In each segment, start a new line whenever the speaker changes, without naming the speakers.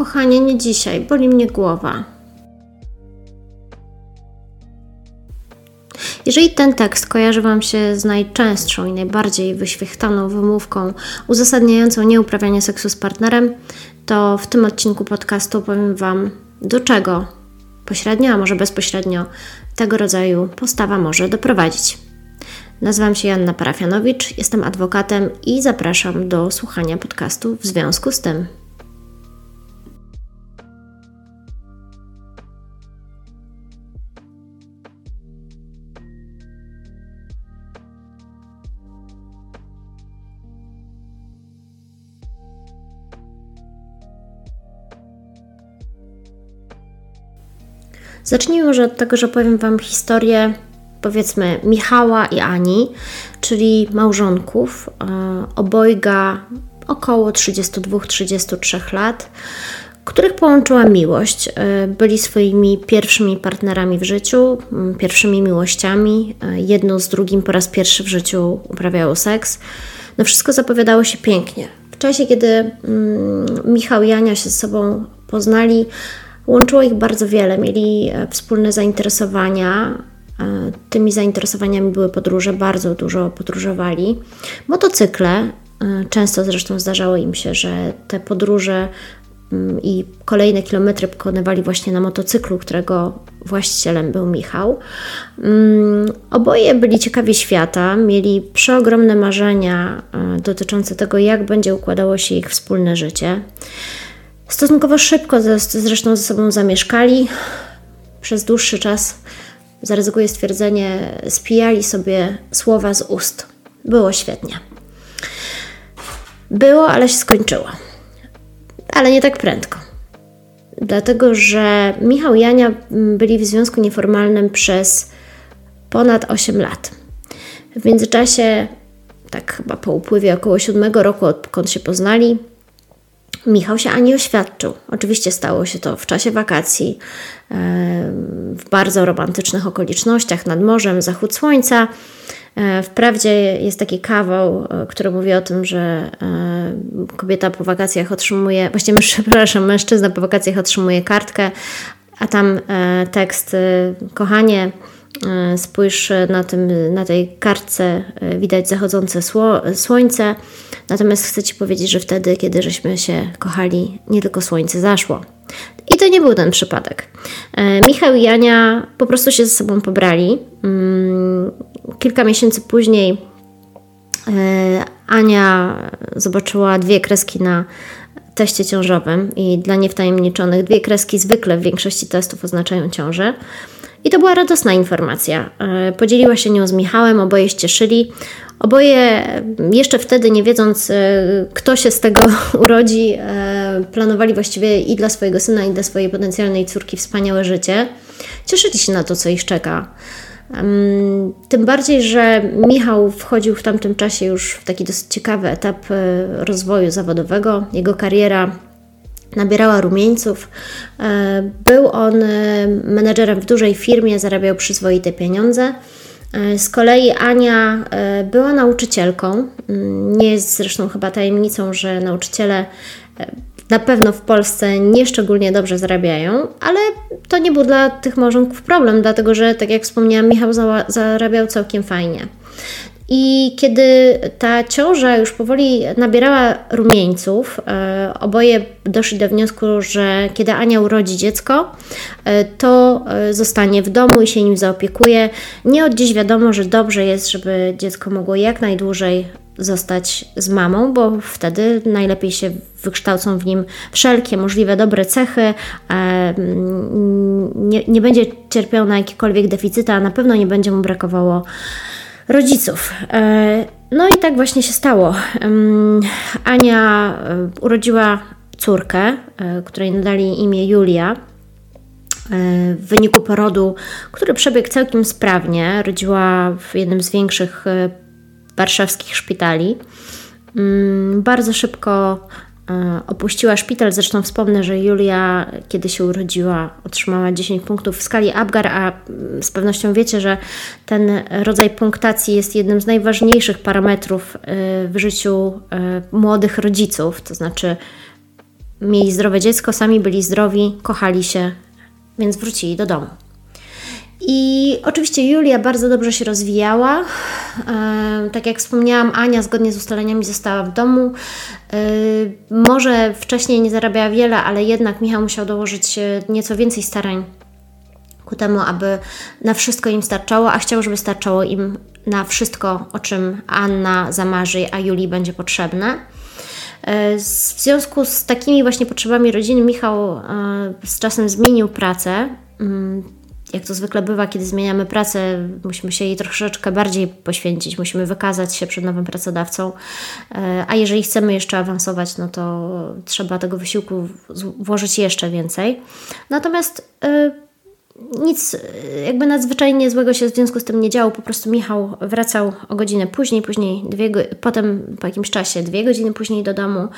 Kochanie, nie dzisiaj, boli mnie głowa. Jeżeli ten tekst kojarzy Wam się z najczęstszą i najbardziej wyświechtaną wymówką uzasadniającą nieuprawianie seksu z partnerem, to w tym odcinku podcastu powiem Wam, do czego pośrednio, a może bezpośrednio tego rodzaju postawa może doprowadzić. Nazywam się Janna Parafianowicz, jestem adwokatem i zapraszam do słuchania podcastu w związku z tym. Zacznijmy może od tego, że powiem Wam historię powiedzmy Michała i Ani, czyli małżonków, e, obojga około 32-33 lat, których połączyła miłość. E, byli swoimi pierwszymi partnerami w życiu, pierwszymi miłościami. E, jedno z drugim po raz pierwszy w życiu uprawiało seks. No wszystko zapowiadało się pięknie. W czasie, kiedy mm, Michał i Ania się z sobą poznali, Łączyło ich bardzo wiele, mieli e, wspólne zainteresowania. E, tymi zainteresowaniami były podróże, bardzo dużo podróżowali. Motocykle, e, często zresztą zdarzało im się, że te podróże mm, i kolejne kilometry pokonywali właśnie na motocyklu, którego właścicielem był Michał. Mm, oboje byli ciekawi świata, mieli przeogromne marzenia dotyczące tego, jak będzie układało się ich wspólne życie. Stosunkowo szybko zresztą ze sobą zamieszkali. Przez dłuższy czas, zaryzykuję stwierdzenie, spijali sobie słowa z ust. Było świetnie. Było, ale się skończyło. Ale nie tak prędko. Dlatego, że Michał i Ania byli w związku nieformalnym przez ponad 8 lat. W międzyczasie, tak chyba po upływie około 7 roku, odkąd się poznali, Michał się ani oświadczył. Oczywiście stało się to w czasie wakacji, w bardzo romantycznych okolicznościach, nad morzem, zachód słońca. E, wprawdzie jest taki kawał, e, który mówi o tym, że e, kobieta po wakacjach otrzymuje, właściwie, przepraszam, mężczyzna po wakacjach otrzymuje kartkę, a tam tekst, kochanie, E, spójrz na, tym, na tej kartce, e, widać zachodzące sło, słońce. Natomiast chcę Ci powiedzieć, że wtedy, kiedy żeśmy się kochali, nie tylko słońce zaszło. I to nie był ten przypadek. E, Michał i Jania po prostu się ze sobą pobrali. Mm, kilka miesięcy później Ania zobaczyła dwie kreski na teście ciążowym i dla niewtajemniczonych dwie kreski zwykle w większości testów oznaczają ciążę. I to była radosna informacja. E, podzieliła się nią z Michałem, oboje cieszyli. Oboje, jeszcze wtedy nie wiedząc, e, kto się z tego urodzi, e, planowali właściwie i dla swojego syna, i dla swojej potencjalnej córki wspaniałe życie. Cieszyli się na to, co ich czeka. Tym bardziej, że Michał wchodził w tamtym czasie już w taki dosyć ciekawy etap rozwoju zawodowego. Jego kariera nabierała rumieńców. E, był on e, menedżerem w dużej firmie, zarabiał przyzwoite pieniądze. E, z kolei Ania była nauczycielką. Mm, nie jest zresztą chyba tajemnicą, że nauczyciele na pewno w Polsce nie szczególnie dobrze zarabiają, ale to nie był dla tych małżonków problem, dlatego że, tak jak wspomniałam, Michał zarabiał całkiem fajnie. I kiedy ta ciąża już powoli nabierała rumieńców, e, oboje doszli do wniosku, że kiedy Ania urodzi dziecko, e, to e, zostanie w domu i się nim zaopiekuje. Nie od dziś wiadomo, że dobrze jest, żeby dziecko mogło jak najdłużej zostać z mamą, bo wtedy najlepiej się wykształcą w nim wszelkie możliwe dobre cechy, nie, nie będzie cierpiał na jakiekolwiek deficyty, a na pewno nie będzie mu brakowało rodziców. E, no i tak właśnie się stało. Ania e, urodziła córkę, e, której nadali imię Julia. W wyniku porodu, który przebiegł całkiem sprawnie, rodziła w jednym z większych warszawskich szpitali. Mm, bardzo szybko opuściła szpital. Zresztą wspomnę, że Julia, kiedy się urodziła, otrzymała 10 punktów w skali Apgar, a mm, z pewnością wiecie, że ten rodzaj punktacji jest jednym z najważniejszych parametrów e, w życiu e, młodych rodziców. To znaczy, mieli zdrowe dziecko, sami byli zdrowi, kochali się, więc wrócili do domu. I oczywiście Julia bardzo dobrze się rozwijała. E, tak jak wspomniałam, Ania zgodnie z ustaleniami została w domu. E, może wcześniej nie zarabiała wiele, ale jednak Michał musiał dołożyć nieco więcej starań ku temu, aby na wszystko im starczało, a chciał, żeby starczało im na wszystko, o czym Anna zamarzy, a Julii będzie potrzebne. E, w związku z takimi właśnie potrzebami rodziny, Michał z czasem zmienił pracę. Jak to zwykle bywa, kiedy zmieniamy pracę, musimy się jej troszeczkę bardziej poświęcić, musimy wykazać się przed nowym pracodawcą, e, a jeżeli chcemy jeszcze awansować, no to trzeba tego wysiłku włożyć jeszcze więcej. Natomiast e, nic jakby nadzwyczajnie złego się w związku z tym nie działo. Po prostu Michał wracał o godzinę później, później dwie, potem po jakimś czasie dwie godziny później do domu.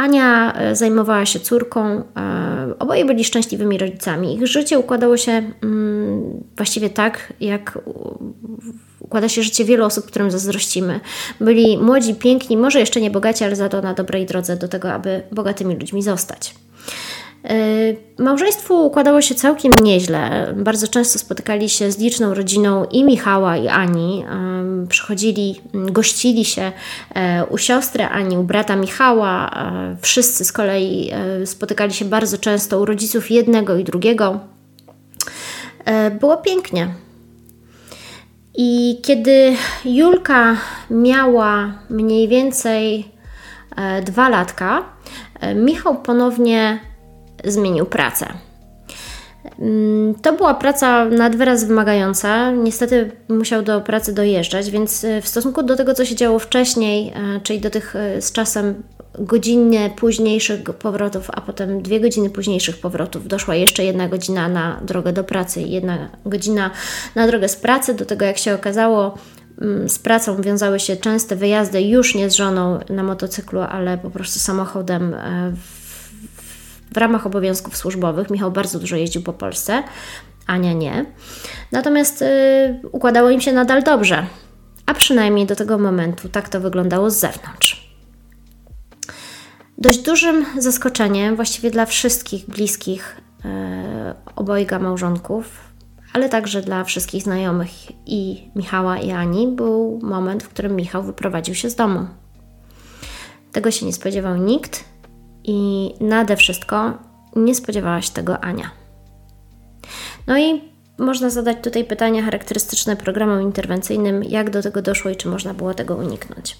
Ania e, zajmowała się córką, e, oboje byli szczęśliwymi rodzicami. Ich życie układało się mm, właściwie tak, jak układa się życie wielu osób, którym zazdrościmy. Byli młodzi, piękni, może jeszcze nie bogaci, ale za to na dobrej drodze do tego, aby bogatymi ludźmi zostać. Y, małżeństwu układało się całkiem nieźle. Bardzo często spotykali się z liczną rodziną i Michała, i Ani. Przychodzili, gościli się e, u siostry Ani, u brata Michała. E, wszyscy z kolei e, spotykali się bardzo często u rodziców jednego i drugiego. Było pięknie. I kiedy Julka miała mniej więcej dwa latka, Michał ponownie zmienił pracę. Mm, to była praca nad wyraz wymagająca. Niestety musiał do pracy dojeżdżać, więc e, w stosunku do tego, co się działo wcześniej, e, czyli do tych e, z czasem godzinnie późniejszych powrotów, a potem dwie godziny późniejszych powrotów, doszła jeszcze jedna godzina na drogę do pracy jedna godzina na drogę z pracy. Do tego, jak się okazało, mm, z pracą wiązały się częste wyjazdy już nie z żoną na motocyklu, ale po prostu samochodem w w ramach obowiązków służbowych. Michał bardzo dużo jeździł po Polsce, Ania nie. Natomiast yy, układało im się nadal dobrze, a przynajmniej do tego momentu tak to wyglądało z zewnątrz. Dość dużym zaskoczeniem, właściwie dla wszystkich bliskich yy, obojga małżonków, ale także dla wszystkich znajomych i Michała i Ani, był moment, w którym Michał wyprowadził się z domu. Tego się nie spodziewał nikt, i nade wszystko nie spodziewała się tego Ania. No i można zadać tutaj pytania charakterystyczne programom interwencyjnym, jak do tego doszło i czy można było tego uniknąć.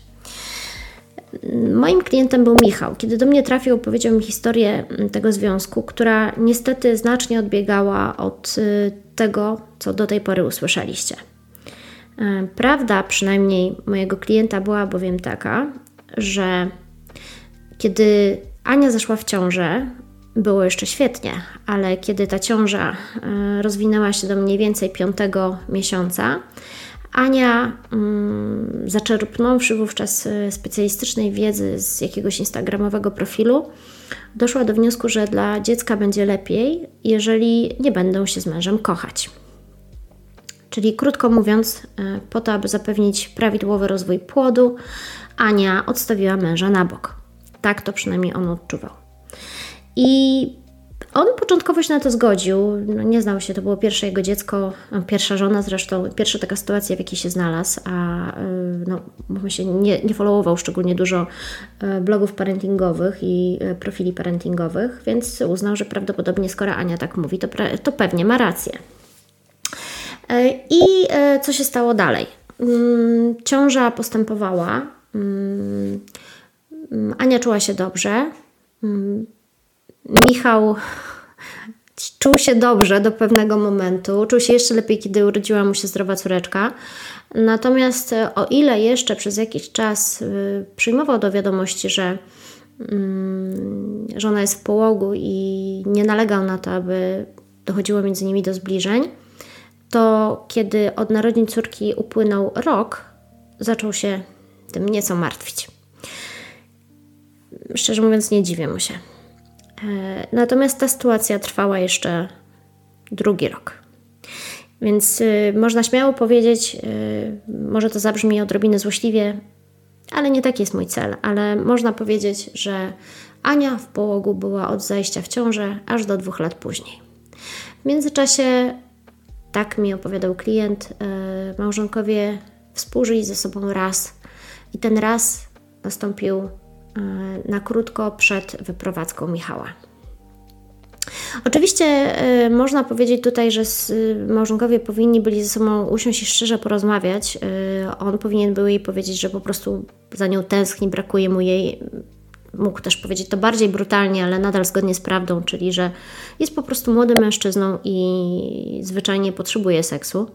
Moim klientem był Michał. Kiedy do mnie trafił, opowiedział mi historię tego związku, która niestety znacznie odbiegała od y, tego, co do tej pory usłyszeliście. E, prawda, przynajmniej mojego klienta, była bowiem taka, że kiedy Ania zeszła w ciążę, było jeszcze świetnie, ale kiedy ta ciąża e, rozwinęła się do mniej więcej piątego miesiąca, Ania, mm, zaczerpnąwszy wówczas e, specjalistycznej wiedzy z jakiegoś instagramowego profilu, doszła do wniosku, że dla dziecka będzie lepiej, jeżeli nie będą się z mężem kochać. Czyli krótko mówiąc, e, po to, aby zapewnić prawidłowy rozwój płodu, Ania odstawiła męża na bok. Tak to przynajmniej on odczuwał. I on początkowo się na to zgodził. No, nie znał się, to było pierwsze jego dziecko, pierwsza żona zresztą, pierwsza taka sytuacja, w jakiej się znalazł, a y, no, mówmy się, nie, nie followował szczególnie dużo y, blogów parentingowych i y, profili parentingowych, więc uznał, że prawdopodobnie skoro Ania tak mówi, to, to pewnie ma rację. I co się stało dalej? Mm, ciąża postępowała. Mm, Ania czuła się dobrze. Mm, Michał czuł się dobrze do pewnego momentu. Czuł się jeszcze lepiej, kiedy urodziła mu się zdrowa córeczka. Natomiast e, o ile jeszcze przez jakiś czas y, przyjmował do wiadomości, że mm, żona jest w połogu i nie nalegał na to, aby dochodziło między nimi do zbliżeń, to kiedy od narodzin córki upłynął rok, zaczął się tym nieco martwić szczerze mówiąc, nie dziwię mu się. E, natomiast ta sytuacja trwała jeszcze drugi rok. Więc y, można śmiało powiedzieć, y, może to zabrzmi odrobinę złośliwie, Ale nie taki jest mój cel, ale można powiedzieć, że Ania w połogu była od zajścia w ciążę aż do dwóch lat później. W międzyczasie, tak mi opowiadał klient, yy, małżonkowie współżyli ze sobą raz i ten raz nastąpił na krótko przed wyprowadzką Michała. Oczywiście y, można powiedzieć tutaj, że y, małżonkowie powinni byli ze sobą usiąść i szczerze porozmawiać. Y, on powinien był jej powiedzieć, że po prostu za nią tęskni, brakuje mu jej. Mógł też powiedzieć to bardziej brutalnie, ale nadal zgodnie z prawdą, czyli że jest po prostu młodym mężczyzną i zwyczajnie potrzebuje seksu.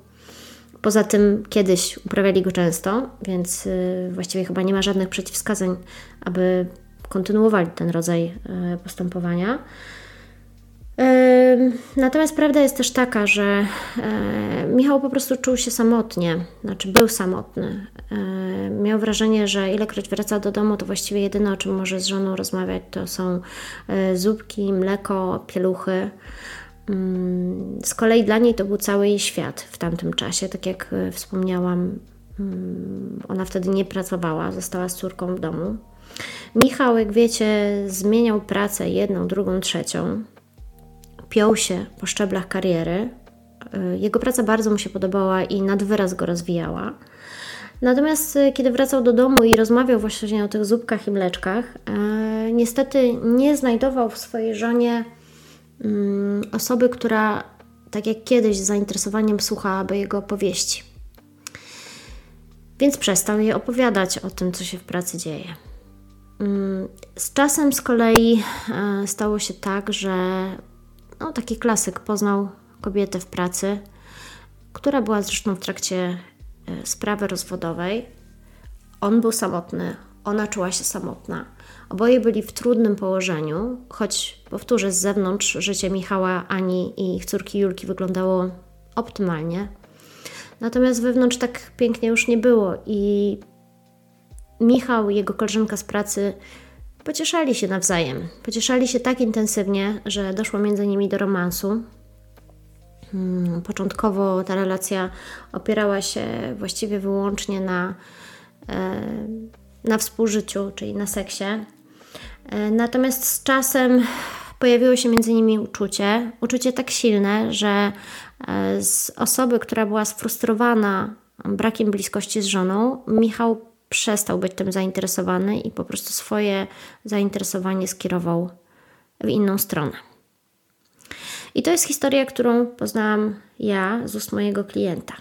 Poza tym kiedyś uprawiali go często, więc właściwie chyba nie ma żadnych przeciwwskazań, aby kontynuowali ten rodzaj postępowania. Natomiast prawda jest też taka, że e, Michał po prostu czuł się samotnie, znaczy był samotny. E, miał wrażenie, że ilekroć wraca do domu, to właściwie jedyne o czym może z żoną rozmawiać to są e, zupki, mleko, pieluchy. Mm, z kolei dla niej to był cały jej świat w tamtym czasie. Tak jak wspomniałam, mm, ona wtedy nie pracowała, została z córką w domu. Michał, jak wiecie, zmieniał pracę jedną, drugą, trzecią piął się po szczeblach kariery. Y, jego praca bardzo mu się podobała i nad wyraz go rozwijała. Natomiast y, kiedy wracał do domu i rozmawiał właśnie o tych zupkach i mleczkach, niestety nie znajdował w swojej żonie osoby, która tak jak kiedyś z zainteresowaniem słuchałaby jego opowieści. Więc przestał jej opowiadać o tym, co się w pracy dzieje. Mm, z czasem z kolei stało się tak, że no, taki klasyk, poznał kobietę w pracy, która była zresztą w trakcie e, sprawy rozwodowej. On był samotny, ona czuła się samotna. Oboje byli w trudnym położeniu, choć powtórzę, z zewnątrz życie Michała, Ani i ich córki Julki wyglądało optymalnie. Natomiast wewnątrz tak pięknie już nie było i Michał i jego koleżanka z pracy Pocieszali się nawzajem. Pocieszali się tak intensywnie, że doszło między nimi do romansu. Hmm, początkowo ta relacja opierała się właściwie wyłącznie na, e, na współżyciu, czyli na seksie. E, natomiast z czasem pojawiło się między nimi uczucie. Uczucie tak silne, że e, z osoby, która była sfrustrowana brakiem bliskości z żoną, Michał przestał być tym zainteresowany i po prostu swoje zainteresowanie skierował w inną stronę. I to jest historia, którą poznałam ja z ust mojego klienta.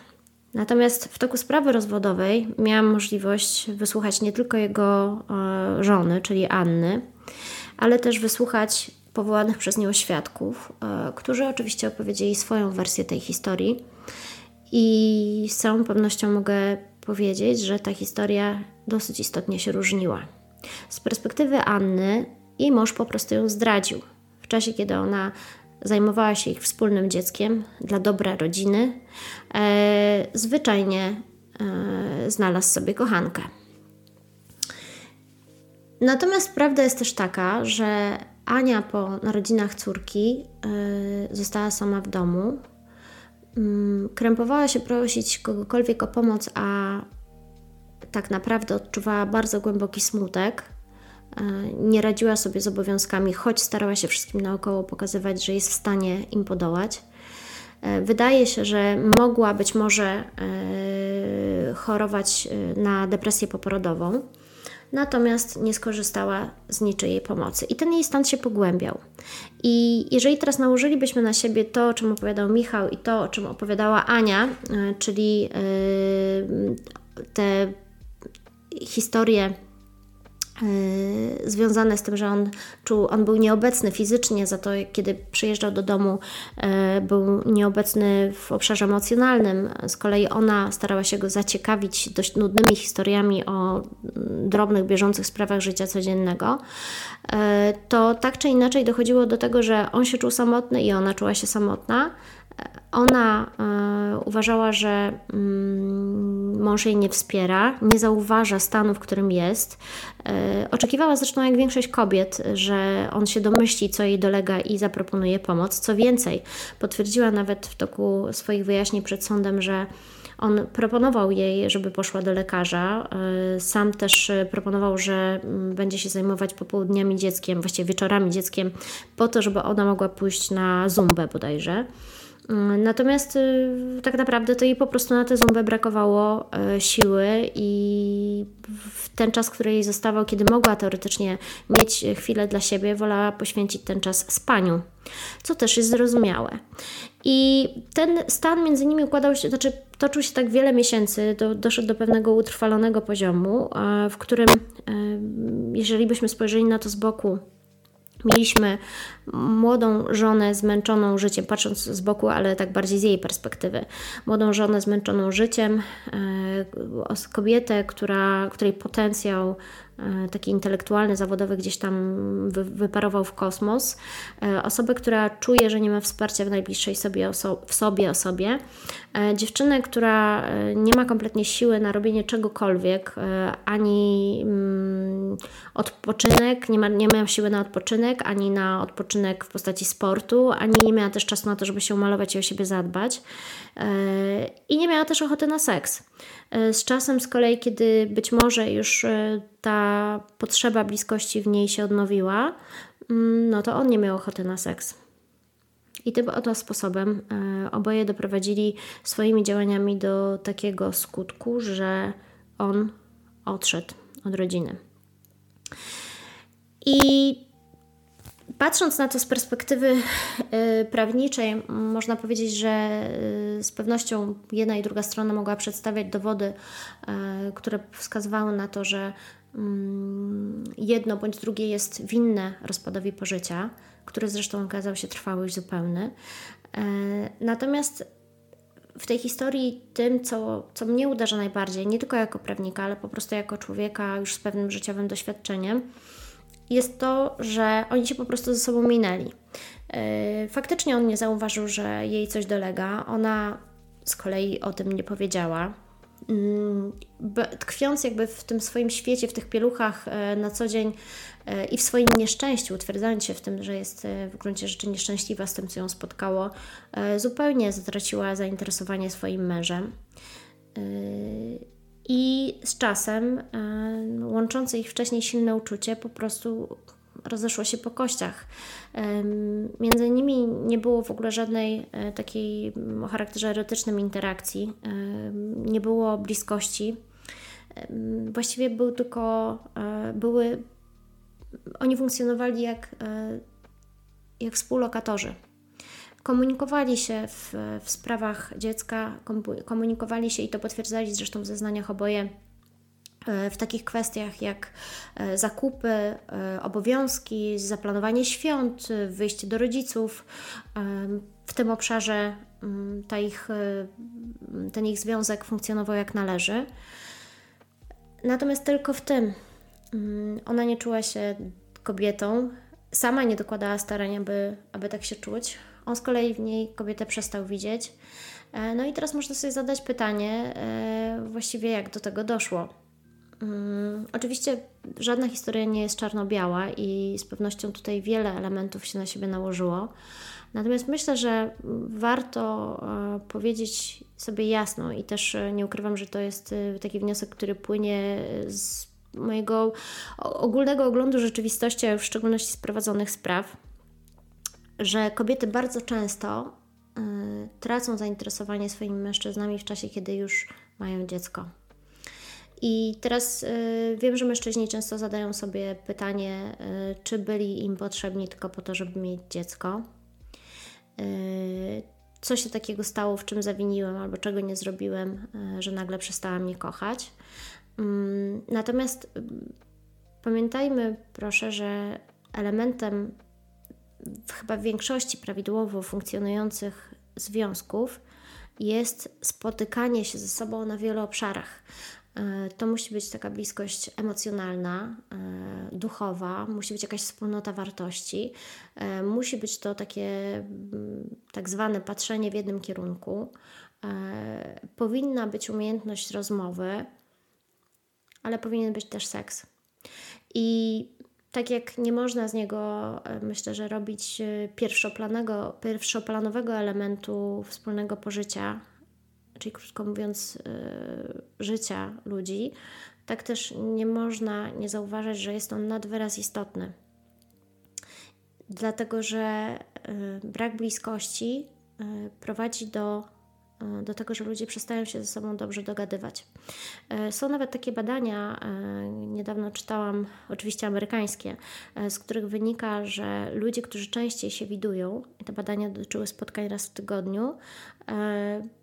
Natomiast w toku sprawy rozwodowej miałam możliwość wysłuchać nie tylko jego e, żony, czyli Anny, ale też wysłuchać powołanych przez nią świadków, e, którzy oczywiście opowiedzieli swoją wersję tej historii. I z całą pewnością mogę powiedzieć, że ta historia dosyć istotnie się różniła. Z perspektywy Anny, jej mąż po prostu ją zdradził. W czasie, kiedy ona zajmowała się ich wspólnym dzieckiem dla dobra rodziny, e, zwyczajnie e, znalazł sobie kochankę. Natomiast prawda jest też taka, że Ania po narodzinach córki e, została sama w domu, Mm, krępowała się prosić kogokolwiek o pomoc, a tak naprawdę odczuwała bardzo głęboki smutek. E, nie radziła sobie z obowiązkami, choć starała się wszystkim naokoło pokazywać, że jest w stanie im podołać. E, wydaje się, że mogła być może chorować na depresję poporodową natomiast nie skorzystała z niczyjej pomocy. I ten jej stan się pogłębiał. I jeżeli teraz nałożylibyśmy na siebie to, o czym opowiadał Michał i to, o czym opowiadała Ania, e, czyli yy, te historie związane z tym, że on czuł, on był nieobecny fizycznie, za to kiedy przyjeżdżał do domu, y, był nieobecny w obszarze emocjonalnym. Z kolei ona starała się go zaciekawić dość nudnymi historiami o drobnych, bieżących sprawach życia codziennego. Y, to tak czy inaczej dochodziło do tego, że on się czuł samotny i ona czuła się samotna. Ona e, uważała, że mm, mąż jej nie wspiera, nie zauważa stanu, w którym jest. E, oczekiwała zresztą, jak większość kobiet, że on się domyśli, co jej dolega i zaproponuje pomoc. Co więcej, potwierdziła nawet w toku swoich wyjaśnień przed sądem, że On proponował jej, żeby poszła do lekarza. Sam też proponował, że mm, będzie się zajmować popołudniami dzieckiem, właściwie wieczorami dzieckiem, po to, żeby ona mogła pójść na zumbę bodajże. Mm, natomiast y, tak naprawdę to jej po prostu na tę zumbę brakowało y, siły i w ten czas, który jej zostawał, kiedy mogła teoretycznie mieć chwilę dla siebie, wolała poświęcić ten czas spaniu, co też jest zrozumiałe. I ten stan między nimi układał się, znaczy toczył się tak wiele miesięcy, do, doszedł do pewnego utrwalonego poziomu, w którym, y, jeżeli byśmy spojrzeli na to z boku, Mieliśmy młodą żonę zmęczoną życiem, patrząc z boku, ale tak bardziej z jej perspektywy. Młodą żonę zmęczoną życiem, e, kobietę, która, której potencjał E, taki intelektualny, zawodowy gdzieś tam wyparował w kosmos. E, osobę, która czuje, że nie ma wsparcia w najbliższej sobie oso w sobie osobie. Dziewczynę, która nie ma kompletnie siły na robienie czegokolwiek, ani mm, odpoczynek, nie ma, nie ma siły na odpoczynek, ani na odpoczynek w postaci sportu, ani nie miała też czasu na to, żeby się umalować i o siebie zadbać. I nie miała też ochoty na seks. Z czasem z kolei, kiedy być może już ta potrzeba bliskości w niej się odnowiła, mm, no to on nie miał ochoty na seks. I tym oto sposobem e, oboje doprowadzili swoimi działaniami do takiego skutku, że on odszedł od rodziny. I patrząc na to z perspektywy e, prawniczej, można powiedzieć, że e, z pewnością jedna i druga strona mogła przedstawiać dowody, które wskazywały na to, że Mm, jedno bądź drugie jest winne rozpadowi pożycia, który zresztą okazał się trwały i zupełny. Natomiast w tej historii tym, co, co mnie uderza najbardziej, nie tylko jako prawnika, ale po prostu jako człowieka już z pewnym życiowym doświadczeniem, jest to, że oni się po prostu ze sobą minęli. E, faktycznie on nie zauważył, że jej coś dolega. Ona z kolei o tym nie powiedziała. Mm, tkwiąc jakby w tym swoim świecie, w tych pieluchach e, na co dzień e, i w swoim nieszczęściu, utwierdzając się w tym, że jest w gruncie rzeczy nieszczęśliwa z tym, co ją spotkało, zupełnie zatraciła zainteresowanie swoim mężem. I z czasem łączące ich wcześniej silne uczucie po prostu rozeszło się po kościach. Między nimi nie było w ogóle żadnej e, takiej o charakterze erotycznym interakcji, nie było bliskości. Właściwie był tylko, e, były, oni funkcjonowali jak, e, jak współlokatorzy. Komunikowali się w, w sprawach dziecka, komunikowali się i to potwierdzali zresztą w zeznaniach oboje E, w takich kwestiach jak e, zakupy, e, obowiązki, zaplanowanie świąt, wyjście do rodziców. W tym obszarze mm, ta ich, ten ich związek funkcjonował jak należy. Natomiast tylko w tym mm, ona nie czuła się kobietą, sama nie dokładała starań, aby, aby tak się czuć. On z kolei w niej kobietę przestał widzieć. No i teraz można sobie zadać pytanie, właściwie jak do tego doszło. Um, oczywiście żadna historia nie jest czarno-biała i z pewnością tutaj wiele elementów się na siebie nałożyło. Natomiast myślę, że warto e, powiedzieć sobie jasno i też e, nie ukrywam, że to jest e, taki wniosek, który płynie z mojego ogólnego oglądu rzeczywistości, w szczególności z prowadzonych spraw, że kobiety bardzo często tracą zainteresowanie swoimi mężczyznami w czasie, kiedy już mają dziecko. I teraz y, wiem, że mężczyźni często zadają sobie pytanie, y, czy byli im potrzebni tylko po to, żeby mieć dziecko. Y, co się takiego stało, w czym zawiniłem albo czego nie zrobiłem, że nagle przestała mnie kochać. Mm, natomiast pamiętajmy, proszę, że elementem w chyba większości prawidłowo funkcjonujących związków jest spotykanie się ze sobą na wielu obszarach. E, to musi być taka bliskość emocjonalna, e, duchowa, musi być jakaś wspólnota wartości, e, musi być to takie mm, tak zwane patrzenie w jednym kierunku. Powinna być umiejętność rozmowy, ale powinien być też seks. I tak jak nie można z niego, myślę, że robić pierwszoplanego, pierwszoplanowego elementu wspólnego pożycia, czyli krótko mówiąc, życia ludzi, tak też nie można nie zauważyć, że jest on nad wyraz istotny. Dlatego, że brak bliskości prowadzi do E, do tego, że ludzie przestają się ze sobą dobrze dogadywać. E, są nawet takie badania, e, niedawno czytałam, oczywiście amerykańskie, z których wynika, że ludzie, którzy częściej się widują, te badania dotyczyły spotkań raz w tygodniu,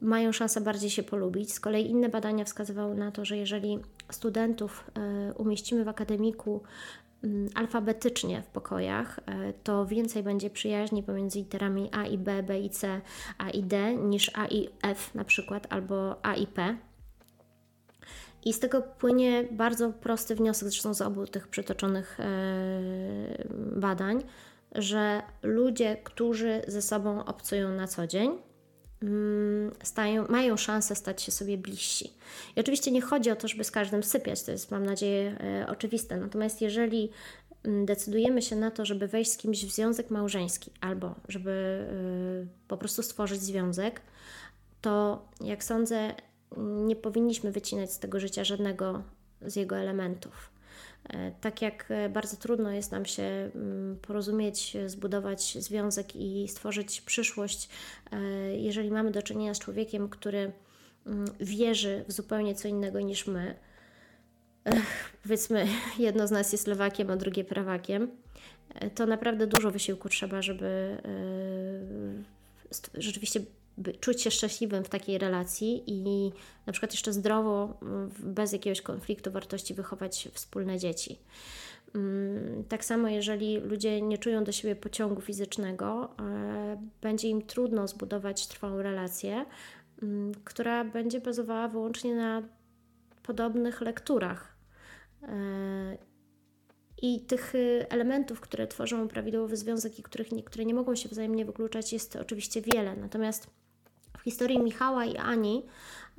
mają szansę bardziej się polubić. Z kolei inne badania wskazywały na to, że jeżeli studentów umieścimy w akademiku alfabetycznie w pokojach, e, to więcej będzie przyjaźni pomiędzy literami A i B, B i C, A i D niż A i F na przykład, albo A i P. I z tego płynie bardzo prosty wniosek, zresztą z obu tych przytoczonych e, badań, że ludzie, którzy ze sobą obcują na co dzień, Mm, stają, mają szansę stać się sobie bliżsi. I oczywiście nie chodzi o to, żeby z każdym sypiać, to jest mam nadzieję e, oczywiste. Natomiast jeżeli mm, decydujemy się na to, żeby wejść z kimś w związek małżeński albo żeby e, po prostu stworzyć związek, to jak sądzę, nie powinniśmy wycinać z tego życia żadnego z jego elementów. E, tak jak e, bardzo trudno jest nam się mm, porozumieć, zbudować związek i stworzyć przyszłość, e, jeżeli mamy do czynienia z człowiekiem, który mm, wierzy w zupełnie co innego niż my. Powiedzmy, jedno z nas jest lewakiem, a drugie prawakiem. To naprawdę dużo wysiłku trzeba, żeby rzeczywiście czuć się szczęśliwym w takiej relacji i na przykład jeszcze zdrowo, bez jakiegoś konfliktu wartości wychować wspólne dzieci. Mm, tak samo, jeżeli ludzie nie czują do siebie pociągu fizycznego, e, będzie im trudno zbudować trwałą relację, mm, która będzie bazowała wyłącznie na podobnych lekturach. E, I tych y, elementów, które tworzą prawidłowy związek i których, które nie mogą się wzajemnie wykluczać, jest oczywiście wiele. Natomiast w historii Michała i Ani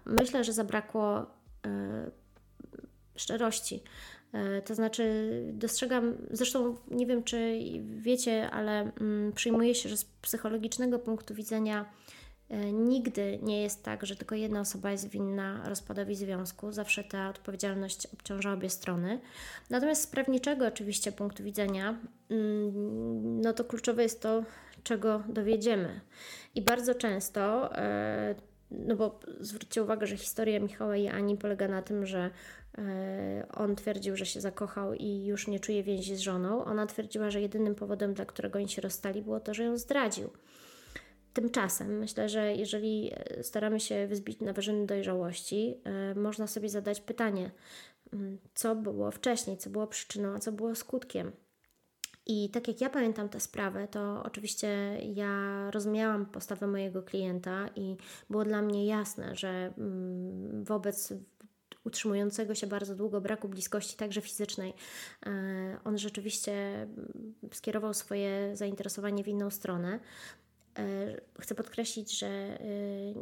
myślę, że zabrakło e, szczerości. E, to znaczy, dostrzegam, zresztą nie wiem, czy wiecie, ale mm, przyjmuje się, że z psychologicznego punktu widzenia e, nigdy nie jest tak, że tylko jedna osoba jest winna rozpadowi związku. Zawsze ta odpowiedzialność obciąża obie strony. Natomiast z prawniczego oczywiście punktu widzenia, mm, no to kluczowe jest to, czego dowiedziemy. I bardzo często, e, no bo zwróćcie uwagę, że historia Michała i Ani polega na tym, że e, on twierdził, że się zakochał i już nie czuje więzi z żoną. Ona twierdziła, że jedynym powodem, dla którego oni się rozstali, było to, że ją zdradził. Tymczasem myślę, że jeżeli e, staramy się wyzbić na wyżyny dojrzałości, można sobie zadać pytanie, mm, co było wcześniej, co było przyczyną, a co było skutkiem. I tak jak ja pamiętam tę sprawę, to oczywiście ja rozumiałam postawę mojego klienta i było dla mnie jasne, że mm, wobec utrzymującego się bardzo długo braku bliskości, także fizycznej, e, on rzeczywiście mm, skierował swoje zainteresowanie w inną stronę. E, chcę podkreślić, że e,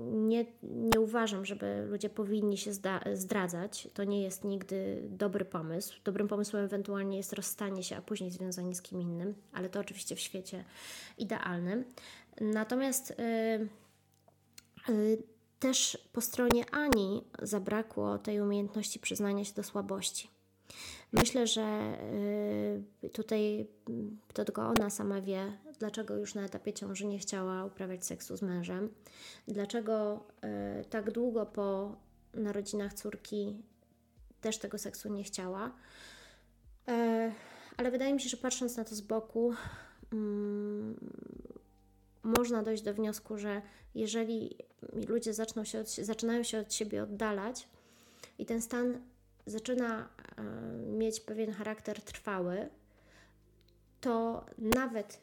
nie, nie uważam, żeby ludzie powinni się zdradzać. To nie jest nigdy dobry pomysł. Dobrym pomysłem ewentualnie jest rozstanie się, a później związanie z kim innym, ale to oczywiście w świecie idealnym. Natomiast e, też po stronie Ani zabrakło tej umiejętności przyznania się do słabości. Myślę, że y, tutaj to tylko ona sama wie, dlaczego już na etapie ciąży nie chciała uprawiać seksu z mężem, dlaczego y, tak długo po narodzinach córki też tego seksu nie chciała. E, ale wydaje mi się, że patrząc na to z boku, mm, można dojść do wniosku, że jeżeli ludzie zaczną się od, zaczynają się od siebie oddalać i ten stan zaczyna e, mieć pewien charakter trwały, to nawet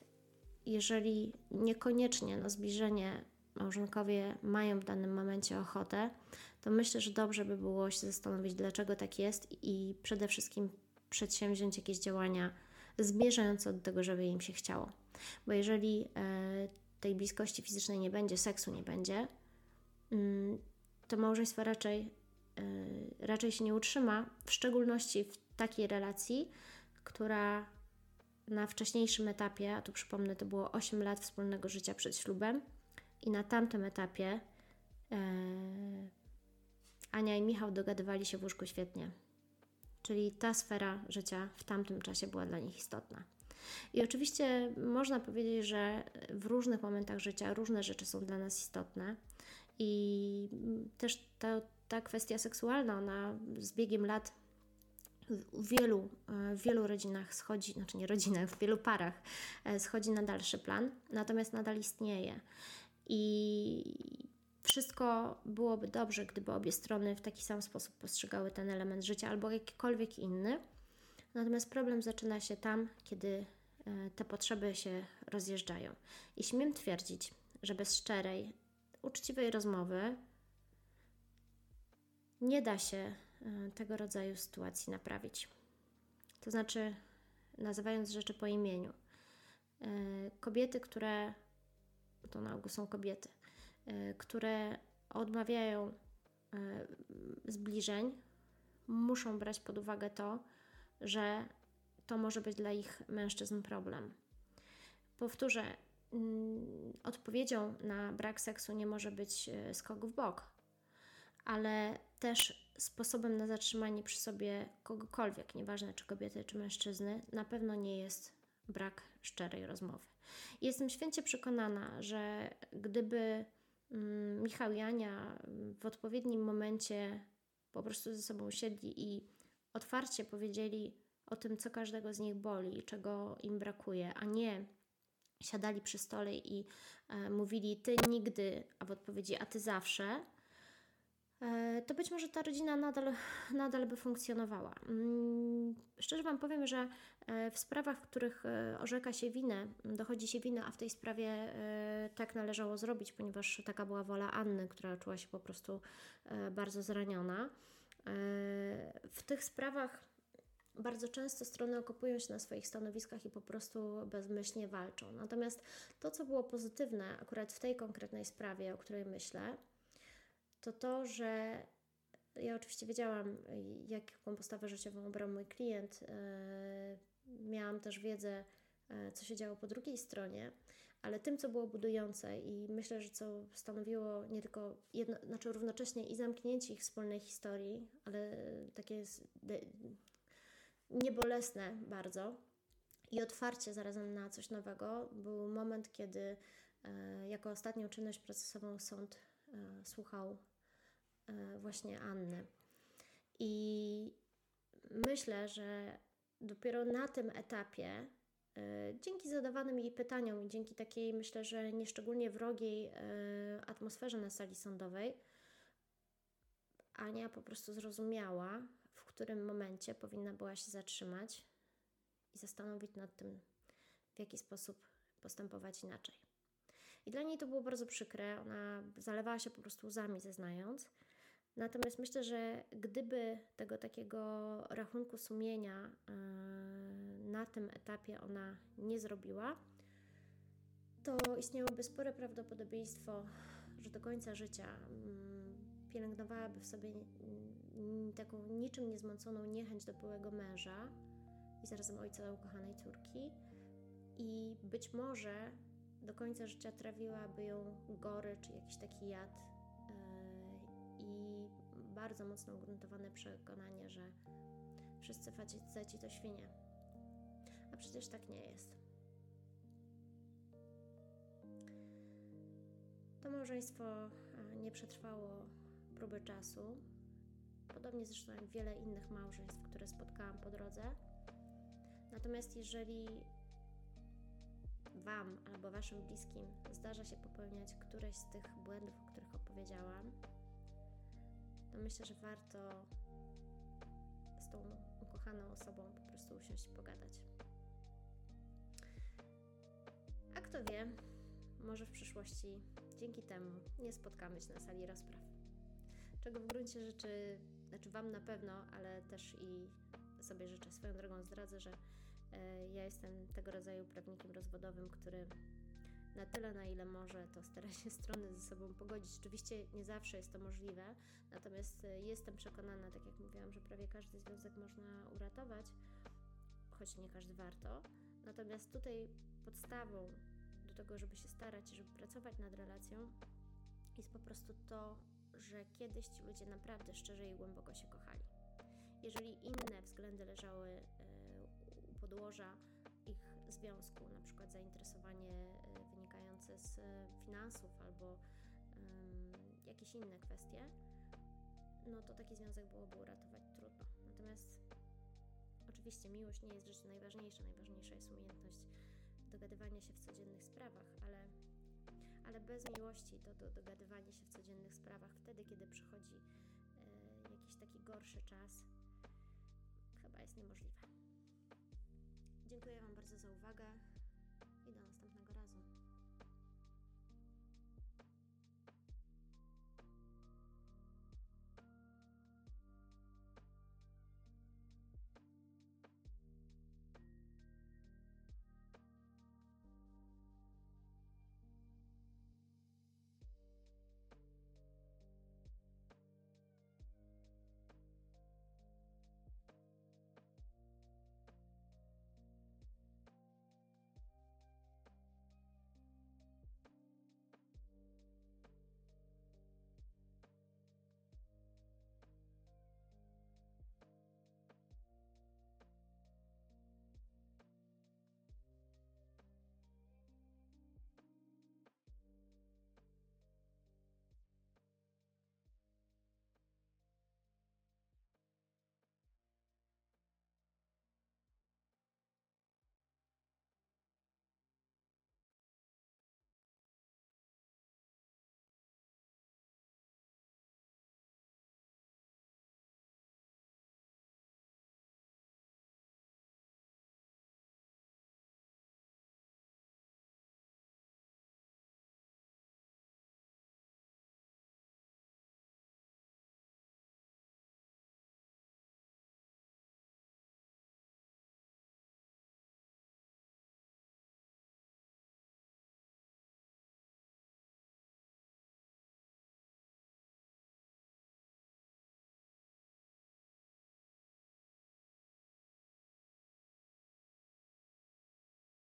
jeżeli niekoniecznie na zbliżenie małżonkowie mają w danym momencie ochotę, to myślę, że dobrze by było się zastanowić, dlaczego tak jest i przede wszystkim przedsięwziąć jakieś działania zmierzające do tego, żeby im się chciało. Bo jeżeli e, tej bliskości fizycznej nie będzie, seksu nie będzie, mm, to małżeństwo raczej raczej się nie utrzyma, w szczególności w takiej relacji, która na wcześniejszym etapie, a tu przypomnę, to było 8 lat wspólnego życia przed ślubem, i na tamtym etapie Ania i Michał dogadywali się w łóżku świetnie. Czyli ta sfera życia w tamtym czasie była dla nich istotna. I oczywiście można powiedzieć, że w różnych momentach życia różne rzeczy są dla nas istotne, i też ta, ta kwestia seksualna, ona z biegiem lat w wielu, w wielu rodzinach schodzi, znaczy nie rodzinach, w wielu parach e, schodzi na dalszy plan, natomiast nadal istnieje. I wszystko byłoby dobrze, gdyby obie strony w taki sam sposób postrzegały ten element życia albo jakikolwiek inny. Natomiast problem zaczyna się tam, kiedy e, te potrzeby się rozjeżdżają. I śmiem twierdzić, że bez szczerej, uczciwej rozmowy nie da się e, tego rodzaju sytuacji naprawić. To znaczy, nazywając rzeczy po imieniu. E, kobiety, które to na ogół są kobiety, E, które odmawiają zbliżeń, muszą brać pod uwagę to, że to może być dla ich mężczyzn problem. Powtórzę, mm, odpowiedzią na brak seksu nie może być skok w bok, ale też sposobem na zatrzymanie przy sobie kogokolwiek, nieważne czy kobiety, czy mężczyzny, na pewno nie jest brak szczerej rozmowy. Jestem święcie przekonana, że gdyby Mm, Michał i Ania w odpowiednim momencie po prostu ze sobą siedli i otwarcie powiedzieli o tym, co każdego z nich boli, czego im brakuje, a nie siadali przy stole i e, mówili ty nigdy, a w odpowiedzi a ty zawsze, to być może ta rodzina nadal, nadal by funkcjonowała. Mm, szczerze Wam powiem, że e, w sprawach, w których e, orzeka się winę, dochodzi się winę, a w tej sprawie tak należało zrobić, ponieważ taka była wola Anny, która czuła się po prostu bardzo zraniona. W tych sprawach bardzo często strony okopują się na swoich stanowiskach i po prostu bezmyślnie walczą. Natomiast to, co było pozytywne akurat w tej konkretnej sprawie, o której myślę, to to, że ja oczywiście wiedziałam, jaką postawę życiową obrał mój klient. E, miałam też wiedzę, e, co się działo po drugiej stronie, ale tym, co było budujące i myślę, że co stanowiło nie tylko jedno, znaczy równocześnie i zamknięcie ich wspólnej historii, ale takie niebolesne bardzo i otwarcie zarazem na coś nowego, był moment, kiedy e, jako ostatnią czynność procesową sąd słuchał właśnie Anny. I myślę, że dopiero na tym etapie, e, dzięki zadawanym jej pytaniom i dzięki takiej, myślę, że nieszczególnie wrogiej e, atmosferze na sali sądowej, Ania po prostu zrozumiała, w którym momencie powinna była się zatrzymać i zastanowić nad tym, w jaki sposób postępować inaczej. I dla niej to było bardzo przykre. Ona zalewała się po prostu łzami, zeznając. Natomiast myślę, że gdyby tego takiego rachunku sumienia e, na tym etapie ona nie zrobiła, to istniałoby spore prawdopodobieństwo, że do końca życia mm, pielęgnowałaby w sobie taką niczym niezmąconą niechęć do byłego męża i zarazem ojca ukochanej córki. I być może do końca życia trawiłaby ją gory czy jakiś taki jad i bardzo mocno ugruntowane przekonanie, że wszyscy faceci to świnie. A przecież tak nie jest. To małżeństwo nie przetrwało próby czasu, podobnie zresztą jak wiele innych małżeństw, które spotkałam po drodze. Natomiast jeżeli Wam albo Waszym bliskim zdarza się popełniać któreś z tych błędów, o których opowiedziałam, to myślę, że warto z tą ukochaną osobą po prostu usiąść i pogadać. A kto wie, może w przyszłości dzięki temu nie spotkamy się na sali rozpraw. Czego w gruncie rzeczy, znaczy Wam na pewno, ale też i sobie życzę. Swoją drogą zdradzę, że e, ja jestem tego rodzaju prawnikiem rozwodowym, który na tyle, na ile może, to stara się strony ze sobą pogodzić. Oczywiście nie zawsze jest to możliwe, natomiast y, jestem przekonana, tak jak mówiłam, że prawie każdy związek można uratować, choć nie każdy warto. Natomiast tutaj podstawą do tego, żeby się starać, żeby pracować nad relacją, jest po prostu to, że kiedyś ci ludzie naprawdę szczerze i głęboko się kochali. Jeżeli inne względy leżały e, u podłoża związku, na przykład zainteresowanie e, wynikające z finansów albo jakieś inne kwestie, no to taki związek byłoby uratować trudno. Natomiast oczywiście miłość nie jest w życiu najważniejsza. Najważniejsza jest umiejętność dogadywania się w codziennych sprawach, ale, ale bez miłości to do dogadywanie się w codziennych sprawach, wtedy kiedy przychodzi y, jakiś taki gorszy czas, chyba jest niemożliwe. Dziękuję Wam bardzo za uwagę.